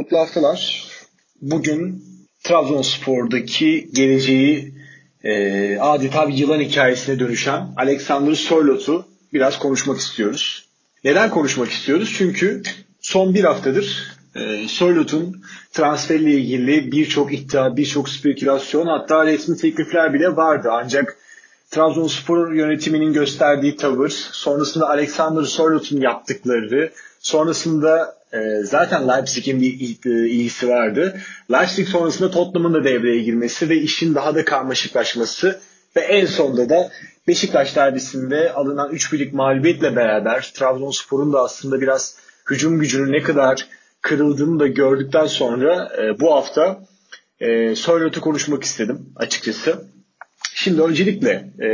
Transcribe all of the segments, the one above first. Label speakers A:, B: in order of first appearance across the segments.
A: Mutlu haftalar. Bugün Trabzonspor'daki geleceği e, adeta bir yılan hikayesine dönüşen Alexander Soylot'u biraz konuşmak istiyoruz. Neden konuşmak istiyoruz? Çünkü son bir haftadır e, Soylot'un transferle ilgili birçok iddia, birçok spekülasyon hatta resmi teklifler bile vardı. Ancak Trabzonspor yönetiminin gösterdiği tavır, sonrasında Alexander Soylot'un yaptıkları, sonrasında e, zaten Leipzig'in bir e, ilgisi vardı. Leipzig sonrasında Tottenham'ın da devreye girmesi ve işin daha da karmaşıklaşması ve en sonunda da Beşiktaş derbisinde alınan 3 birlik mağlubiyetle beraber Trabzonspor'un da aslında biraz hücum gücünün ne kadar kırıldığını da gördükten sonra e, bu hafta e, Soylot'u konuşmak istedim açıkçası. Şimdi öncelikle e,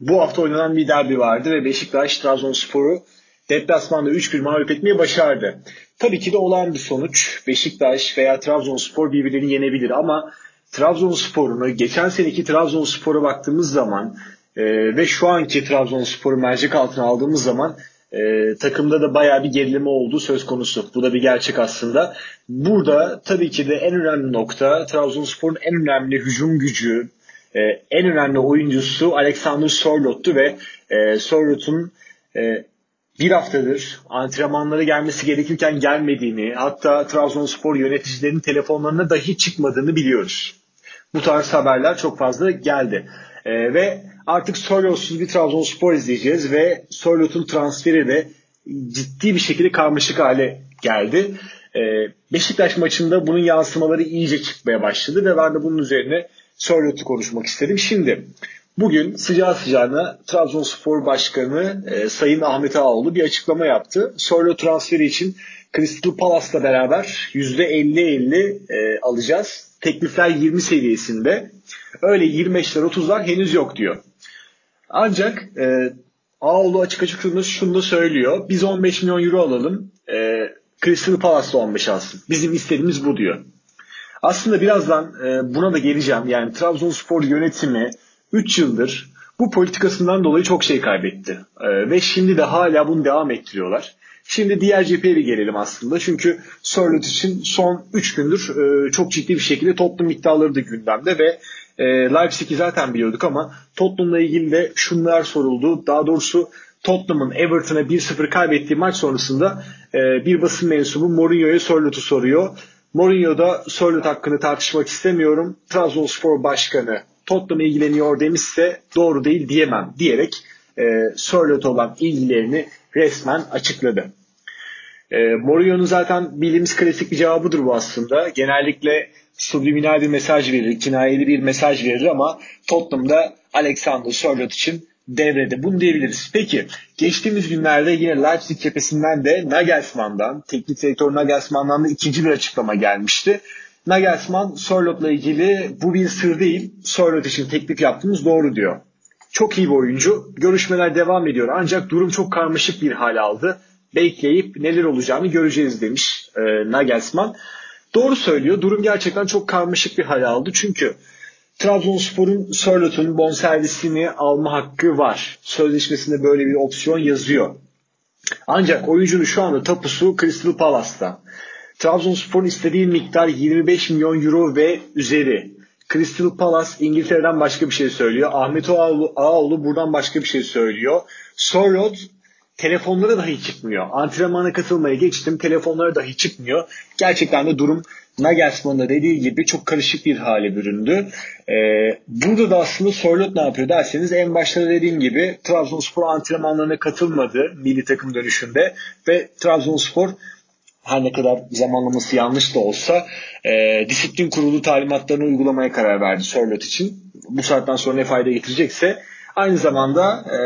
A: bu hafta oynanan bir derbi vardı ve Beşiktaş Trabzonspor'u deplasmanda 3-1 mağlup etmeyi başardı. Tabii ki de olan bir sonuç. Beşiktaş veya Trabzonspor birbirlerini yenebilir ama Trabzonspor'unu geçen seneki Trabzonspor'a baktığımız zaman e, ve şu anki Trabzonspor'u mercek altına aldığımız zaman e, takımda da bayağı bir gerileme olduğu söz konusu. Bu da bir gerçek aslında. Burada tabii ki de en önemli nokta Trabzonspor'un en önemli hücum gücü, e, en önemli oyuncusu Alexander Sorlot'tu ve e, Sorlot'un e, bir haftadır antrenmanlara gelmesi gerekirken gelmediğini hatta Trabzonspor yöneticilerinin telefonlarına dahi çıkmadığını biliyoruz. Bu tarz haberler çok fazla geldi. ee, ve artık Soylot'suz bir Trabzonspor izleyeceğiz ve Soylot'un transferi de ciddi bir şekilde karmaşık hale geldi. ee, Beşiktaş maçında bunun yansımaları iyice çıkmaya başladı ve ben de bunun üzerine Soylot'u konuşmak istedim. Şimdi Bugün sıcağı sıcağına Trabzonspor Başkanı e, Sayın Ahmet Ağoğlu bir açıklama yaptı. Sorlo transferi için Crystal Palace'la beraber %50-50 e, alacağız. Teklifler 20 seviyesinde. Öyle 25'ler 30'lar henüz yok diyor. Ancak e, Ağoğlu açık açık şunu, şunu da söylüyor. Biz 15 milyon euro alalım. E, Crystal Palace da 15 alsın. Bizim istediğimiz bu diyor. Aslında birazdan e, buna da geleceğim. Yani Trabzonspor yönetimi 3 yıldır bu politikasından dolayı çok şey kaybetti. Ee, ve şimdi de hala bunu devam ettiriyorlar. Şimdi diğer cepheye bir gelelim aslında. Çünkü Sörlot için son 3 gündür e, çok ciddi bir şekilde Tottenham iddiaları da gündemde ve e, Leipzig'i zaten biliyorduk ama Tottenham'la ilgili de şunlar soruldu. Daha doğrusu Tottenham'ın Everton'a 1-0 kaybettiği maç sonrasında e, bir basın mensubu Mourinho'ya Sörlot'u soruyor. Mourinho da Sörlot hakkını tartışmak istemiyorum. Trabzonspor Başkanı Tottenham ilgileniyor demişse doğru değil diyemem diyerek e, Sörlot olan ilgilerini resmen açıkladı. E, Mourinho'nun zaten bildiğimiz klasik bir cevabıdır bu aslında. Genellikle subliminal bir mesaj verir, kinayeli bir mesaj verir ama Tottenham'da Alexander Sörlot için devrede. Bunu diyebiliriz. Peki geçtiğimiz günlerde yine Leipzig cephesinden de Nagelsmann'dan, teknik direktör Nagelsmann'dan da ikinci bir açıklama gelmişti. Nagelsmann Sörlot'la ilgili bu bir sır değil. Sörlot için teklif yaptığımız doğru diyor. Çok iyi bir oyuncu. Görüşmeler devam ediyor. Ancak durum çok karmaşık bir hal aldı. Bekleyip neler olacağını göreceğiz demiş e, Nagelsmann. Doğru söylüyor. Durum gerçekten çok karmaşık bir hal aldı. Çünkü Trabzonspor'un Sörlot'un bonservisini alma hakkı var. Sözleşmesinde böyle bir opsiyon yazıyor. Ancak oyuncunun şu anda tapusu Crystal Palace'ta. Trabzonspor'un istediği miktar 25 milyon euro ve üzeri. Crystal Palace İngiltere'den başka bir şey söylüyor. Ahmet Ağaoğlu, Ağaoğlu buradan başka bir şey söylüyor. Sorot telefonlara dahi çıkmıyor. Antrenmana katılmaya geçtim. Telefonlara dahi çıkmıyor. Gerçekten de durum Nagelsmann'ın da dediği gibi çok karışık bir hale büründü. Ee, burada da aslında Sorlot ne yapıyor derseniz en başta dediğim gibi Trabzonspor antrenmanlarına katılmadı milli takım dönüşünde ve Trabzonspor her ne kadar zamanlaması yanlış da olsa e, disiplin kurulu talimatlarını uygulamaya karar verdi Sörlot için. Bu saatten sonra ne fayda getirecekse aynı zamanda e,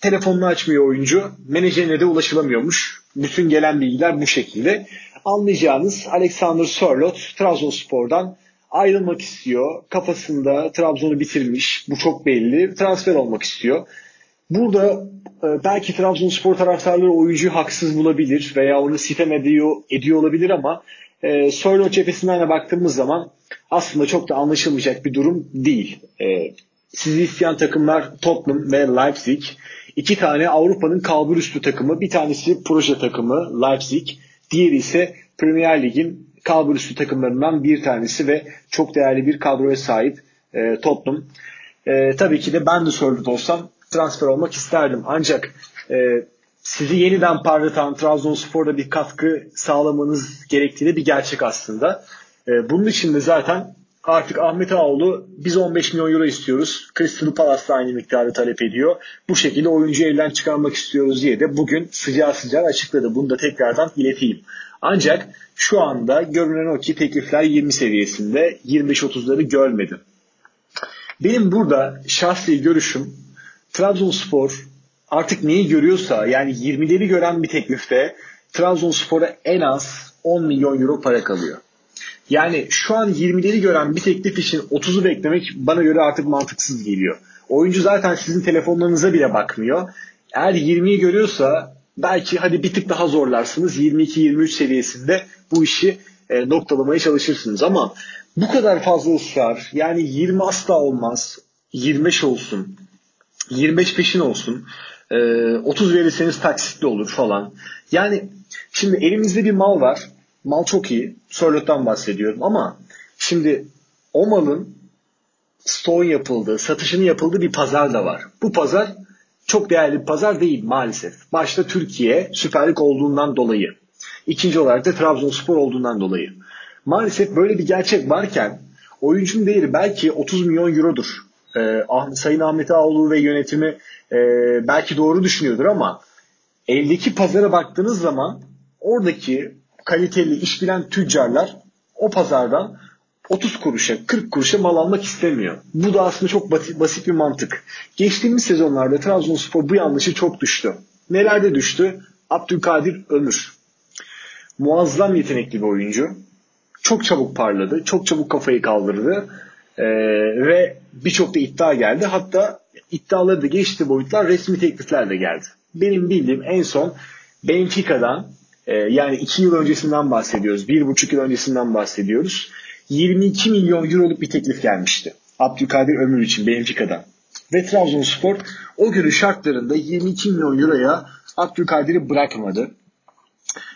A: telefonunu açmıyor oyuncu. Menajerine de ulaşılamıyormuş. Bütün gelen bilgiler bu şekilde. Anlayacağınız Alexander Sörlot Trabzonspor'dan ayrılmak istiyor. Kafasında Trabzon'u bitirmiş. Bu çok belli. Transfer olmak istiyor. Burada e, belki Trabzonspor taraftarları oyuncuyu haksız bulabilir veya onu sitem ediyor, ediyor olabilir ama e, Soylo cephesinden de baktığımız zaman aslında çok da anlaşılmayacak bir durum değil. E, sizi isteyen takımlar Tottenham ve Leipzig. İki tane Avrupa'nın kalbur üstü takımı. Bir tanesi proje takımı Leipzig. Diğeri ise Premier Lig'in kalbur üstü takımlarından bir tanesi ve çok değerli bir kadroya sahip e, Tottenham. E, tabii ki de ben de Sörlüt olsam transfer olmak isterdim. Ancak e, sizi yeniden parlatan Trabzonspor'da bir katkı sağlamanız gerektiği bir gerçek aslında. E, bunun için de zaten artık Ahmet Ağoğlu biz 15 milyon euro istiyoruz. Crystal Palace da aynı miktarı talep ediyor. Bu şekilde oyuncu elden çıkarmak istiyoruz diye de bugün sıcağı sıcağı açıkladı. Bunu da tekrardan ileteyim. Ancak şu anda görünen o ki teklifler 20 seviyesinde 25-30'ları görmedi. Benim burada şahsi görüşüm Trabzonspor artık neyi görüyorsa yani 20'leri gören bir teklifte Trabzonspor'a en az 10 milyon euro para kalıyor. Yani şu an 20'leri gören bir teklif için 30'u beklemek bana göre artık mantıksız geliyor. Oyuncu zaten sizin telefonlarınıza bile bakmıyor. Eğer 20'yi görüyorsa belki hadi bir tık daha zorlarsınız. 22-23 seviyesinde bu işi e, noktalamaya çalışırsınız ama bu kadar fazla ısrar yani 20 asla olmaz. 25 olsun. 25 peşin olsun. E, 30 verirseniz taksitli olur falan. Yani şimdi elimizde bir mal var. Mal çok iyi. Sörlot'tan bahsediyorum ama şimdi o malın stoğun yapıldığı, satışının yapıldığı bir pazar da var. Bu pazar çok değerli bir pazar değil maalesef. Başta Türkiye Süper Lig olduğundan dolayı. İkinci olarak da Trabzonspor olduğundan dolayı. Maalesef böyle bir gerçek varken oyuncunun değeri belki 30 milyon eurodur. Ee, Sayın Ahmet Ağoğlu ve yönetimi e, belki doğru düşünüyordur ama eldeki pazara baktığınız zaman oradaki kaliteli iş bilen tüccarlar o pazardan 30 kuruşa 40 kuruşa mal almak istemiyor. Bu da aslında çok basit, basit bir mantık. Geçtiğimiz sezonlarda Trabzonspor bu yanlışı çok düştü. Nelerde düştü? Abdülkadir Ömür. Muazzam yetenekli bir oyuncu. Çok çabuk parladı. Çok çabuk kafayı kaldırdı. Ee, ve birçok da iddia geldi. Hatta iddiaları da geçti boyutlar resmi teklifler de geldi. Benim bildiğim en son Benfica'dan e, yani 2 yıl öncesinden bahsediyoruz. 1,5 yıl öncesinden bahsediyoruz. 22 milyon euroluk bir teklif gelmişti. Abdülkadir Ömür için Benfica'dan. Ve Trabzonspor o günün şartlarında 22 milyon euroya Abdülkadir'i bırakmadı.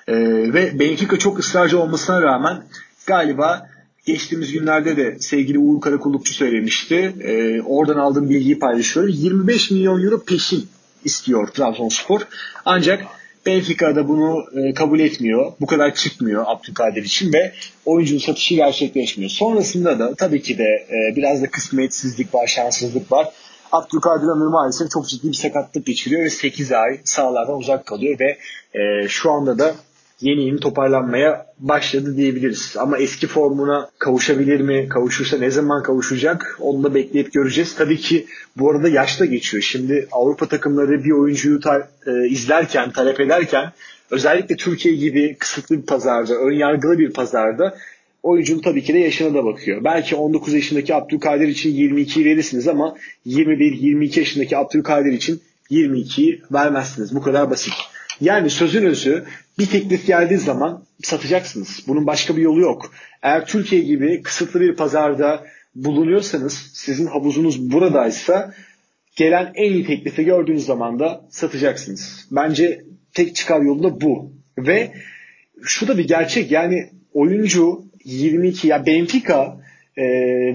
A: Ee, ve Benfica çok ısrarcı olmasına rağmen galiba geçtiğimiz günlerde de sevgili Uğur Karakullukçu söylemişti. Ee, oradan aldığım bilgiyi paylaşıyorum. 25 milyon euro peşin istiyor Trabzonspor. Ancak Benfica da bunu e, kabul etmiyor. Bu kadar çıkmıyor Abdülkadir için ve oyuncunun satışı gerçekleşmiyor. Sonrasında da tabii ki de e, biraz da kısmetsizlik var, şanssızlık var. Abdülkadir Ömür maalesef çok ciddi bir sakatlık geçiriyor ve 8 ay sahalardan uzak kalıyor ve e, şu anda da yeni yeni toparlanmaya başladı diyebiliriz. Ama eski formuna kavuşabilir mi? Kavuşursa ne zaman kavuşacak? Onu da bekleyip göreceğiz. Tabii ki bu arada yaşta geçiyor. Şimdi Avrupa takımları bir oyuncuyu ta- e, izlerken, talep ederken özellikle Türkiye gibi kısıtlı bir pazarda, ön yargılı bir pazarda oyuncunun tabii ki de yaşına da bakıyor. Belki 19 yaşındaki Abdülkadir için 22'yi verirsiniz ama 21-22 yaşındaki Abdülkadir için 22'yi vermezsiniz. Bu kadar basit. Yani sözün özü bir teklif geldiği zaman satacaksınız. Bunun başka bir yolu yok. Eğer Türkiye gibi kısıtlı bir pazarda bulunuyorsanız sizin havuzunuz buradaysa gelen en iyi teklifi gördüğünüz zaman da satacaksınız. Bence tek çıkar yolu da bu. Ve şu da bir gerçek yani oyuncu 22 ya Benfica e,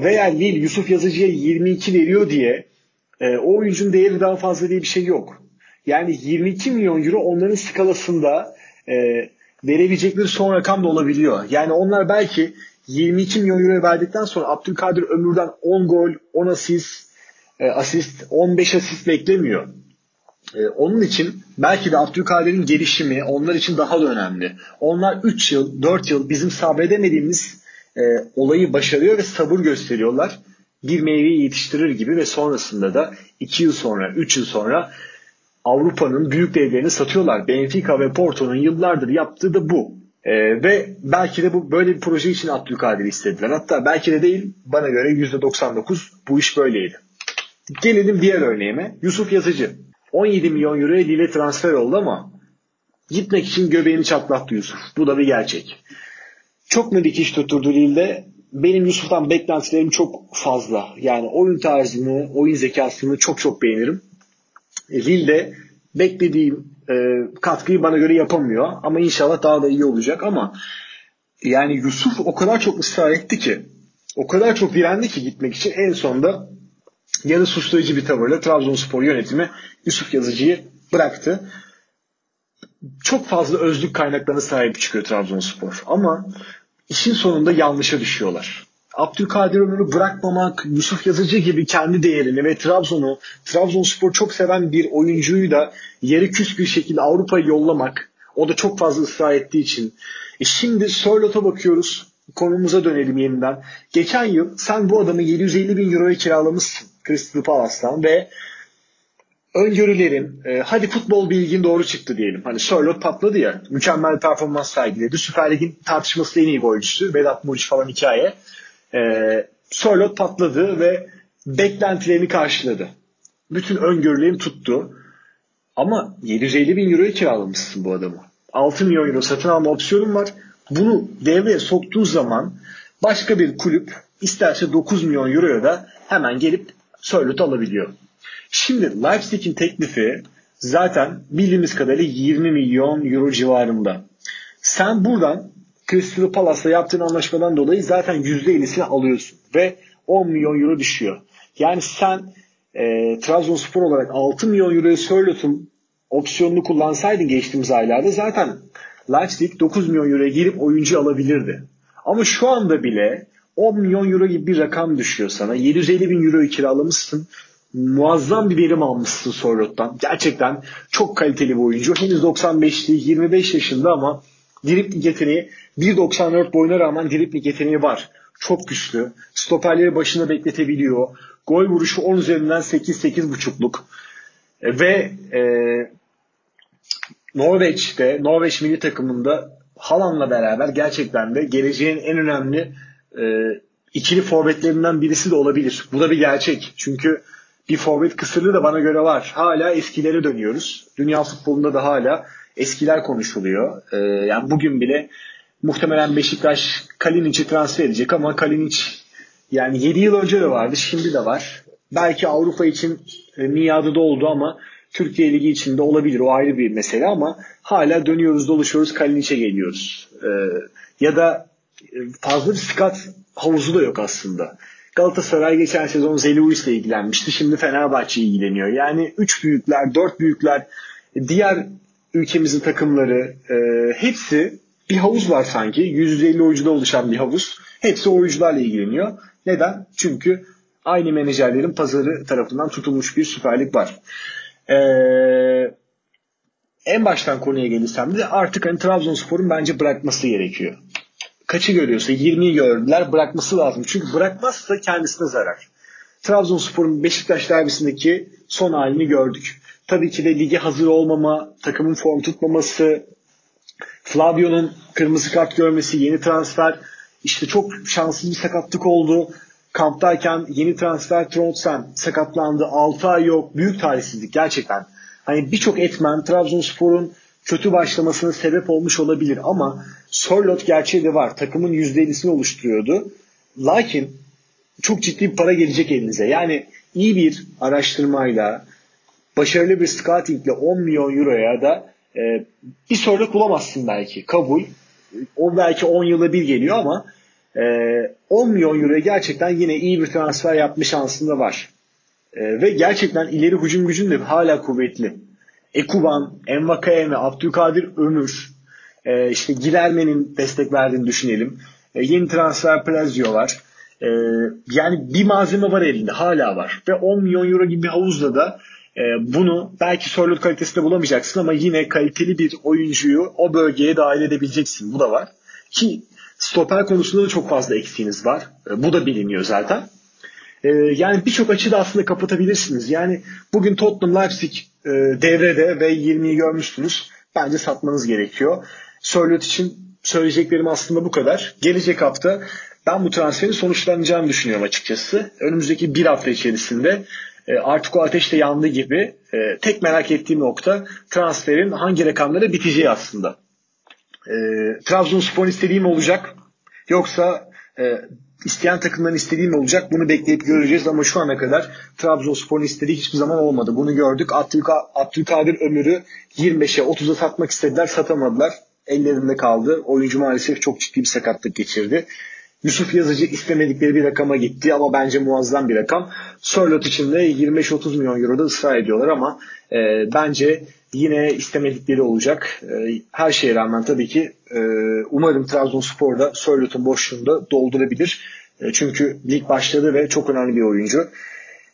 A: veya Lille Yusuf Yazıcı'ya 22 veriyor diye e, o oyuncunun değeri daha fazla diye bir şey yok. Yani 22 milyon euro onların skalasında e, verebilecekleri son rakam da olabiliyor. Yani onlar belki 22 milyon euro verdikten sonra Abdülkadir Ömür'den 10 gol, 10 asist, e, asist 15 asist beklemiyor. E, onun için belki de Abdülkadir'in gelişimi onlar için daha da önemli. Onlar 3 yıl, 4 yıl bizim sabredemediğimiz e, olayı başarıyor ve sabır gösteriyorlar. Bir meyveyi yetiştirir gibi ve sonrasında da 2 yıl sonra, 3 yıl sonra Avrupa'nın büyük devlerini satıyorlar. Benfica ve Porto'nun yıllardır yaptığı da bu. Ee, ve belki de bu böyle bir proje için Abdülkadir'i istediler. Hatta belki de değil bana göre %99 bu iş böyleydi. Gelelim diğer örneğime. Yusuf Yazıcı. 17 milyon euroya Lille transfer oldu ama gitmek için göbeğini çatlattı Yusuf. Bu da bir gerçek. Çok mu dikiş tutturdu Lille'de? Benim Yusuf'tan beklentilerim çok fazla. Yani oyun tarzını, oyun zekasını çok çok beğenirim. E, Lille beklediğim e, katkıyı bana göre yapamıyor. Ama inşallah daha da iyi olacak ama yani Yusuf o kadar çok ısrar etti ki o kadar çok direndi ki gitmek için en sonunda yarı suçlayıcı bir tavırla Trabzonspor yönetimi Yusuf Yazıcı'yı bıraktı. Çok fazla özlük kaynaklarına sahip çıkıyor Trabzonspor. Ama işin sonunda yanlışa düşüyorlar. Abdülkadir Ömür'ü bırakmamak, Yusuf Yazıcı gibi kendi değerini ve Trabzon'u, Trabzonspor çok seven bir oyuncuyu da yeri küs bir şekilde Avrupa'ya yollamak, o da çok fazla ısrar ettiği için. E şimdi Sörlot'a bakıyoruz, konumuza dönelim yeniden. Geçen yıl sen bu adamı 750 bin euroya kiralamışsın Crystal Palace'tan ve öngörülerin e, hadi futbol bilgin doğru çıktı diyelim. Hani Sörlot patladı ya. Mükemmel performans sergiledi. Süper Lig'in tartışması en iyi golcüsü. Vedat Muriç falan hikaye. E, Sörlot patladı ve beklentilerini karşıladı. Bütün öngörülerim tuttu. Ama 750 bin euroya kiralamışsın bu adamı. 6 milyon euro satın alma opsiyonun var. Bunu devreye soktuğu zaman başka bir kulüp isterse 9 milyon euroya da hemen gelip Sörlot'u alabiliyor. Şimdi Leipzig'in teklifi zaten bildiğimiz kadarıyla 20 milyon euro civarında. Sen buradan Crystal Palace'la yaptığın anlaşmadan dolayı zaten %50'sini alıyorsun ve 10 milyon euro düşüyor. Yani sen e, Trabzonspor olarak 6 milyon euroyu Sörlot'un opsiyonunu kullansaydın geçtiğimiz aylarda zaten Leipzig 9 milyon euroya girip oyuncu alabilirdi. Ama şu anda bile 10 milyon euro gibi bir rakam düşüyor sana. 750 bin euroyu kiralamışsın muazzam bir verim almışsın Sorlot'tan. Gerçekten çok kaliteli bir oyuncu. Henüz 95'li 25 yaşında ama dripling yeteneği 1.94 boyuna rağmen dripling yeteneği var. Çok güçlü. Stoperleri başında bekletebiliyor. Gol vuruşu 10 üzerinden 8-8.5'luk. E, ve e, Norveç'te, Norveç milli takımında Haaland'la beraber gerçekten de geleceğin en önemli e, ikili forvetlerinden birisi de olabilir. Bu da bir gerçek. Çünkü bir forvet kısırlığı da bana göre var. Hala eskilere dönüyoruz. Dünya futbolunda da hala eskiler konuşuluyor. Ee, yani bugün bile muhtemelen Beşiktaş Kalinic'i transfer edecek ama Kalinic yani 7 yıl önce de vardı, şimdi de var. Belki Avrupa için e, miadı doldu ama Türkiye Ligi için de olabilir. O ayrı bir mesele ama hala dönüyoruz, dolaşıyoruz, Kalinic'e geliyoruz. Ee, ya da e, fazla bir skat havuzu da yok aslında. Galatasaray geçen sezon Zeluis ile ilgilenmişti. Şimdi Fenerbahçe ilgileniyor. Yani üç büyükler, dört büyükler, diğer ülkemizin takımları e, hepsi bir havuz var sanki. 150 oyuncuda oluşan bir havuz. Hepsi oyuncularla ilgileniyor. Neden? Çünkü aynı menajerlerin pazarı tarafından tutulmuş bir Süper Lig var. Ee, en baştan konuya gelirsem de artık hani Trabzonspor'un bence bırakması gerekiyor kaçı görüyorsa 20'yi gördüler bırakması lazım. Çünkü bırakmazsa kendisine zarar. Trabzonspor'un Beşiktaş derbisindeki son halini gördük. Tabii ki de lige hazır olmama, takımın form tutmaması, Flavio'nun kırmızı kart görmesi, yeni transfer, işte çok şanssız bir sakatlık oldu. Kamptayken yeni transfer Trondsen sakatlandı. 6 ay yok. Büyük talihsizlik gerçekten. Hani birçok etmen Trabzonspor'un kötü başlamasına sebep olmuş olabilir ama Sörlot gerçeği de var. Takımın %50'sini oluşturuyordu. Lakin çok ciddi bir para gelecek elinize. Yani iyi bir araştırmayla, başarılı bir scoutingle 10 milyon euroya da e, bir Sörlot bulamazsın belki. Kabul. O belki 10 yıla bir geliyor ama e, 10 milyon euroya gerçekten yine iyi bir transfer yapma şansında var. E, ve gerçekten ileri hücum gücün de hala kuvvetli. Ekuban, Envakayeme, Abdülkadir Ömür, e, işte Gilerme'nin destek verdiğini düşünelim. E, yeni transfer Plazio var. E, yani bir malzeme var elinde hala var. Ve 10 milyon euro gibi bir havuzla da e, bunu belki Sörlot kalitesinde bulamayacaksın ama yine kaliteli bir oyuncuyu o bölgeye dahil edebileceksin. Bu da var. Ki stoper konusunda da çok fazla eksiğiniz var. E, bu da biliniyor zaten. E, yani birçok açıda aslında kapatabilirsiniz. Yani bugün Tottenham Leipzig e, devrede ve 20'yi görmüşsünüz. Bence satmanız gerekiyor. Sörlot için söyleyeceklerim aslında bu kadar. Gelecek hafta ben bu transferin sonuçlanacağını düşünüyorum açıkçası. Önümüzdeki bir hafta içerisinde e, artık o ateş de yandı gibi e, tek merak ettiğim nokta transferin hangi rakamlara biteceği aslında. E, Trabzonspor'un istediği mi olacak yoksa e, isteyen takımların istediği mi olacak bunu bekleyip göreceğiz ama şu ana kadar Trabzonspor'un istediği hiçbir zaman olmadı. Bunu gördük. Abdülka, Abdülkadir Ömür'ü 25'e 30'a satmak istediler satamadılar. ellerinde kaldı. Oyuncu maalesef çok ciddi bir sakatlık geçirdi. Yusuf Yazıcı istemedikleri bir rakama gitti ama bence muazzam bir rakam. Sörlot için de 25-30 milyon euroda ısrar ediyorlar ama e, bence yine istemedikleri olacak. E, her şeye rağmen tabii ki e, umarım Trabzonspor'da Sörlot'un boşluğunu doldurabilir. E, çünkü lig başladı ve çok önemli bir oyuncu.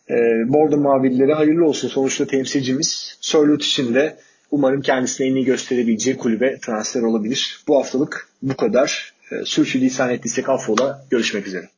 A: E, Bordo Mavililere hayırlı olsun. Sonuçta temsilcimiz. Sörlot için de umarım kendisine en iyi gösterebileceği kulübe transfer olabilir. Bu haftalık bu kadar. E, sürçülisan ettiysek affola. Görüşmek üzere.